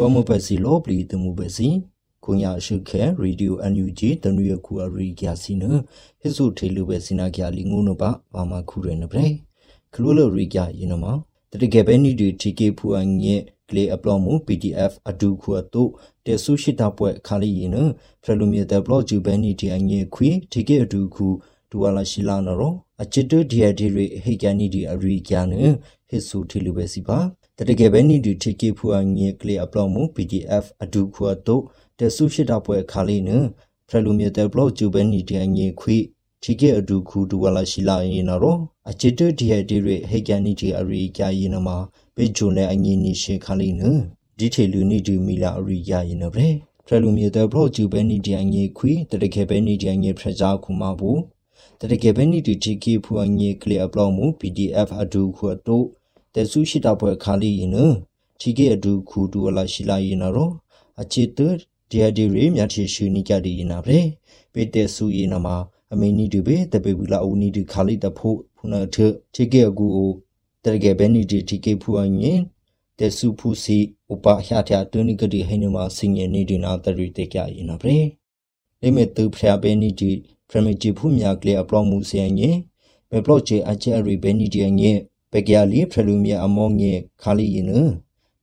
ဝမပစီလောပလီတမှုပစီခုညာရှိခဲရေဒီယိုအန်ယူဂျီတနွေခုအရီကျစီနဟိဆုထေလူပဲစနာကြလီငုံနပါဘာမခုရနပရေခလူလရီကြယနမတတကယ်ပဲနီဒီတီကေဖူအငဲကလေအပလောမှု PDF အဒူခုအတုတေဆုရှိတာပွဲခါလီယနဖရလူမီတဲ့ဘလော့ဂျူဘဲနီတီအငဲခွေတီကေအဒူခုဒူဝလာရှိလာနော်အချစ်တူဒီယဒီရီဟေကန်နီဒီအရီကျနဟိဆုထေလူပဲစီပါ တတကယ်ပဲနီဒီတီကေဖူအငဲကလေအပလောမှု PDF အဒူခုအတုတေဆုရှိတာပွဲခါလီနဖရလူမီတဲ့ဘလော့ဂျူဘဲနီတီအငဲခွေချီကေအဒူခုဒူဝလာရှိလာရင်နော်အချစ်တူဒီယဒီရီဟေကန်နီဒီအရီကျရင်နမှာပေဂျုံနဲ့အငင်းနီရှေခါလီနဒီထေလူနီဒီမီလာအရိယာရင်နဗရေဖရလူမြေတဲ့ဘလော့ဂျူပဲနီဒီအငေခွေတတကေပဲနီဒီအငေဖရဇာခုမဘူးတတကေပဲနီဒီတီကီဖူအငေကလီအပလော့မှု PDF အဒူခုတော့တ ဆူရှိတာပွဲခါလီရင်နချီကေအဒူခုဒူအလာရှိလာရင်နော်အချစ်တဒီယာဒီရီမြတ်ချီရှူနီကြဒီရင်နာဗရေပေတဲဆူရင်နမှာအမေနီဒီဘေတပေဘူးလာဦးနီဒီခါလီတဖို့ဖုနာထချီကေအကူအိုတရကေဘဲနီတီတီကေဖူအငင်တေစုဖူစီဥပဟျာထျာတွနိကတိဟိနမစင်ငနေဒီနာတရီတေကြရင်နပရေလိမေတူဖျာဘဲနီတီပရမီတီဖူမြကလေအပလော့မှုစီငင်မေပလော့ချေအချေရီဘဲနီတီငင် ပကရလီဖရလူမြအမောငင်ခါလီရင်န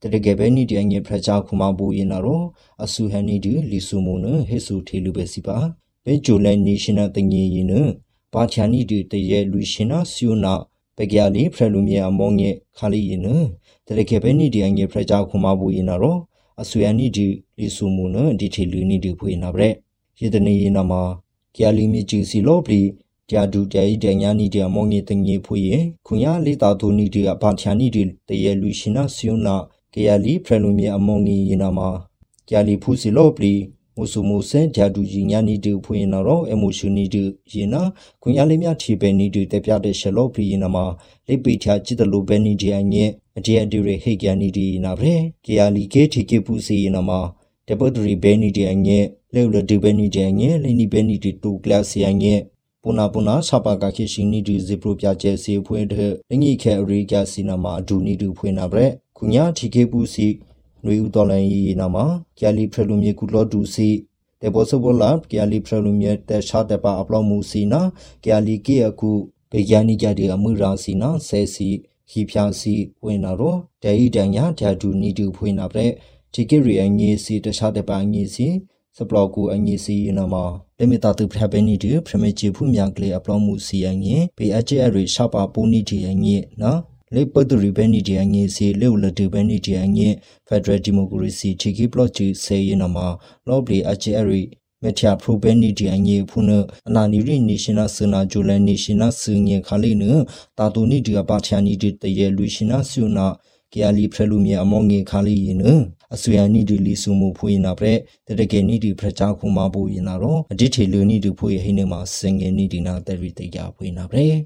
တရကေဘဲနီတီငင်ဖရချာခုမဘူရင်နာရောအဆူဟန်နီဒီလီဆူမုန်ဟေဆူထေလူပဲစီပါဘေဂျိုလန်နေရှင်နာတငင်ရင်နပါချာနီဒီတရဲလူရှင်နာစီယိုနာပကရလီဖရလူမြေအမောငေခါလီရင်နတရကေပဲနီဒီအငေဖရကြခုမဘူရင်နော်အဆွေအနီဒီလီဆူမူနဒီထေလူနီဒီဖွေနာဗရက်ယေတနေရင်နမှာကရလီမြေကြီးစီလောပလီ ကြာဒူတဲဤတညာနီဒီအမောငေတငေဖွေရင်ခွန်ရလေးတာသူနီဒီအဘာချာနီဒီတရဲလူရှင်နာစီယုနာကရလီဖရလူမြေအမောငေရင်နမှာကရလီဖူစီလောပလီမုဆုမုစဲဂျာဒူကြီးညာနီတူဖွင့်နော်အမိုရှူနီတူရင်နာခွန်ရလေးမြထီပဲနီတူတက်ပြတဲ့ရှလော့ဖရီရင်နာမှာလိပိချာจิตလိုပဲနီဒီအငဲ့အဒီအဒီရဟေကန်နီဒီနာဗရေကီယာလီကေထီကေပူစီရင်နာမှာတပတ်ဒရီပဲနီဒီအငဲ့လေလဒီပဲနီဒီအငဲ့လိနီပဲနီဒီတူကလစီအငဲ့ ပူနာပူနာဆပါကခိရှိနီဒီဇီပရိုပြကျဲစီဖွင့်တဲ့လငိခဲအရိကစီနာမှာအဒူနီတူဖွင့်နာဗရေခုညာထီကေပူစီနွေဦးတော်လိုင်းရီနာမှာကျလီဖရလူမြေကူလော့တူစီတေဘောဆဘောလာကျလီဖရလူမြေတရှာတပါအပလောမှုစီနာကျလီကေအခုပေယာနီကြတဲ့အမှုရာစီနာဆဲစီခီဖြာစီဝင်နာတော့ဒေဤတန်ညာဓာတူနီတူဖွင့်နာတဲ့ဒီကေရီအငေးစီတခြားတပါငေးစီ စပလော့ကူအငေးစီနမလေမီတာတူဖရဘဲနီတူဖရမေချီဖူမြကလေအပလောမှုစီအငေးပေအချေအရီရှာပါပူနီတီအငေးနော်လေပတ်တူရီဘဲနီဒီအငေးစီလေဝလတူဘဲနီဒီအငေးဖက်ဒရယ်ဒီမိုကရေစီချီကီဘလော့ချီဆေးရနမှာလော့ဘလီအချေအရီမထယာပရိုဘဲနီဒီအငေးဖုနအနာနီရီနေရှင်နာစနာဂျိုလန်နေရှင်နာစငေခါလိနတာတူနီဒီအပါချာနီဒီတရေလူရှင်နာဆူနာ ကီယာလီဖရလူမြေအမောငေခါလိယနအဆွေအနီဒီလီဆူမူဖွေနာပရက်တတကေနီဒီဖရချာခုမဘူယနာရောအဒီထေလူနီဒီဖွေဟိနေမှာစငေနီဒီနာတရီတေကြဖွေနာပရက်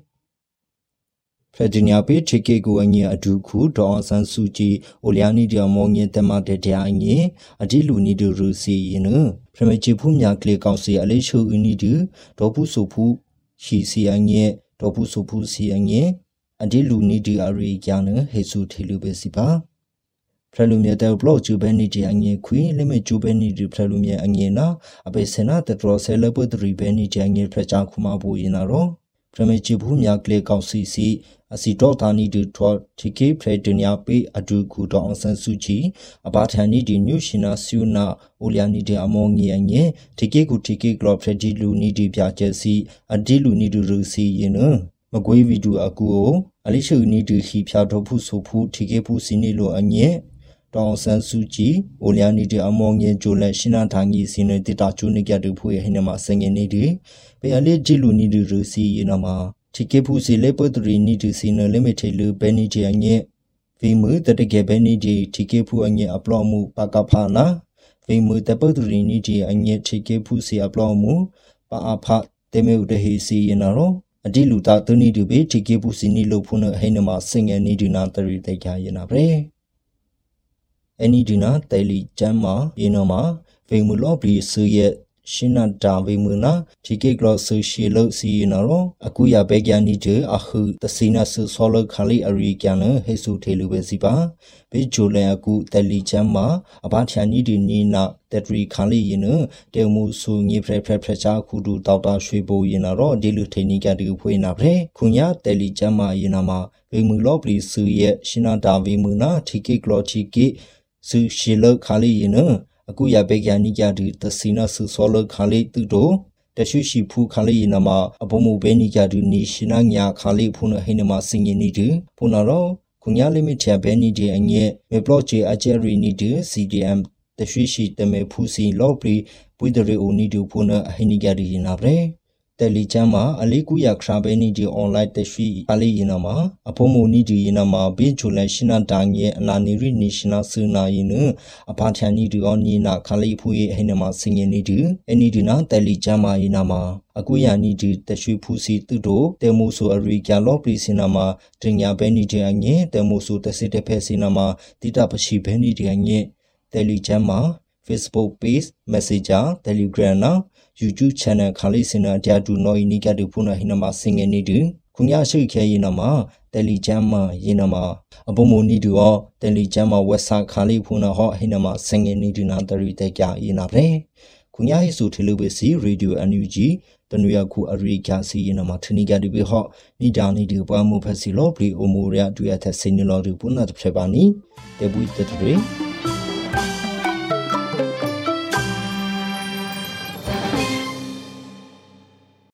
ဖက်ဂျီနီယာပေချေကေကိုအငြအဒူခုဒေါ်ဆန်စုကြည်အိုလျာနီဒီယမောငြတမတဲ့တဲ့အငြအဒီလူနီဒူရူစီယနဖရမချီဖူးမြကလေကောင်စီအလေးရှုအနီဒီဒေါ်ဖူဆူဖူရှီစီအငြဒေါ်ဖူဆူဖူစီအငြ အဒီလူနီဒီအရီကျန်ဟေဆူထေလူပဲစီပါဖရလူမြေတဲ့ဘလော့ဂျူဘဲနီတီအငြခွေလိမဂျူဘဲနီတီဖရလူမြေအငြနာအပေစနာတတရဆဲလပဒရီဘဲနီတီအငြဖရချာခုမဘူရင်နာရောဖရမေချီဘူးမြကလေကောင်စီစီအစီတော့တာနီဒူထော်တီကေဖရဒနီယာပေအဒူကူတော့အောင်ဆန်စုချီအဘာထန်နီဒီညူရှင်နာဆူနာအိုလျာနီဒီအမောငီအငဲတီကေကူတီကေဂလော့ဖရဒီလူနီဒီပြချက်စီအဒီလူနီဒူရူစီရင်န မကွေးဗီဒူအကူကိုအလိရှုနီဒီခီဖြာတော့ဖုဆိုဖုတီကေဖုစီနီလိုအငဲတောင်ဆန်စုကြည်အိုလျာနီဒီအမောငင်ဂျိုလက်ရှင်နာထိုင်ကြီးစင်းနေတတာချူနေကြတူဖူရဲ့ဟင်းနမှာစငင်နေဒီပေအလေးဂျီလူနီဒီရူစီရင်နမှာချီကေဖူစီလေပတရီနီဒီစီနလမီတေလူဘဲနီဂျီအငဲဗီမူတတကေဘဲနီဂျီချီကေဖူအငဲအပလော့မှုပကဖာနာဗီမူတပတရီနီဂျီအငဲချီကေဖူစီအပလော့မှုပါအဖတေမေဥတဟီစီယနာရော အဒီလူတာသူနီဒီဘေချီကေဖူစီနီလို့ဖုန်ဟိနမစင်ငယ်နီဒီနာတရီတေချာယနာဗရေအနီဒီနာတဲလီချမ်းမာယေနောမာဗေမူလောဘီဆူရဲ့ ရှနာဒါဝေမနာဒီကေကလောဆူရှီလောစီနော်အခုရပဲကြနီတအခုတစီနာဆူဆောလခလီအရီကန်ဟေဆူထေလူပဲစီပါဘေဂျိုလန်အခုတယ်လီချမ်းမှာအဘာချန်နီဒီနီနာတက်ထရီခလီယနတေမူဆူငီဖရဖရဖရချာခုဒူတောက်တာရွှေပိုယနော်ဒီလူထေနီကတူဖွေးနာဖရဲခုညာတယ်လီချမ်းမှာယနာမှာဘေမူလော့ပလီဆူရဲ့ရှနာဒါဝေမနာဒီကေကလောချီကေဆူရှီလောခလီယန အခုရပေကနိကြတူတစီနာဆူဆောလခါလေးတူတိုတရှိရှိဖူခါလေးနမအဘုံမူပဲနိကြတူနီရှင်နာညာခါလေးဖုန်ဟိနမစင်ရင်နီတူဖုန်တော့ခုညာလိမစ်ချဘဲနီဒီအငဲမေပလော့ချေအချယ်ရီနီတူ CDM တရှိရှိတမေဖူစီလော့ပလီပွိဒရီအိုနီတူဖုန်အဟိနိကြဒီနာဗရေ တယ်လီချမ်းမှာအလေးကူရခရာဘဲနီဒီအွန်လိုင်းတရှိအလေးရင်နာမှာအဖုံမူနီဒီရင်နာမှာဘေဂျူလန်ရှနာတာငဲအနာနီရီနီရှနာဆူနာရင်နအဖာချန်နီဒီအောနီနာခလေးဖူရဲ့ဟိနမှာစင်ရင်နီဒီအနီဒီနာတယ်လီချမ်းမှာရင်နာမှာအကူယာနီဒီတရှိဖူစီသူတို့တေမိုဆိုအရီကျလော့ပလီစင်နာမှာတင်ညာဘဲနီဒီအငဲတေမိုဆိုတစစ်တဖဲစင်နာမှာတိတာပရှိဘဲနီဒီအငဲတယ်လီချမ်းမှာ Facebook page Messenger Telegram နော် YouTube channel ခါလေးစင်နာတရားတူနော်ဤနိကတူဖုနာဟိနမစင်ငယ်နေတူခုညာရှိခဲရင်နမှာ Telegram မှာရင်နမှာအပုံမနီတူရော Telegram မှာ website ခါလေးဖုနာဟောဟိနမစင်ငယ်နေတူနာတရီတဲ့ကြရင်နာပဲခုညာဟိစုထလူပဲစီ Radio NUG တနွေခုအရိကစီရင်နမှာထနီကတူပဲဟောနိဒါနီတူပွားမှုဖက်စီလောပလီအိုမိုရတွေ့ရတဲ့စင်နလောတူပုနာတဖြစ်ပါနီတေဘူးတတရီ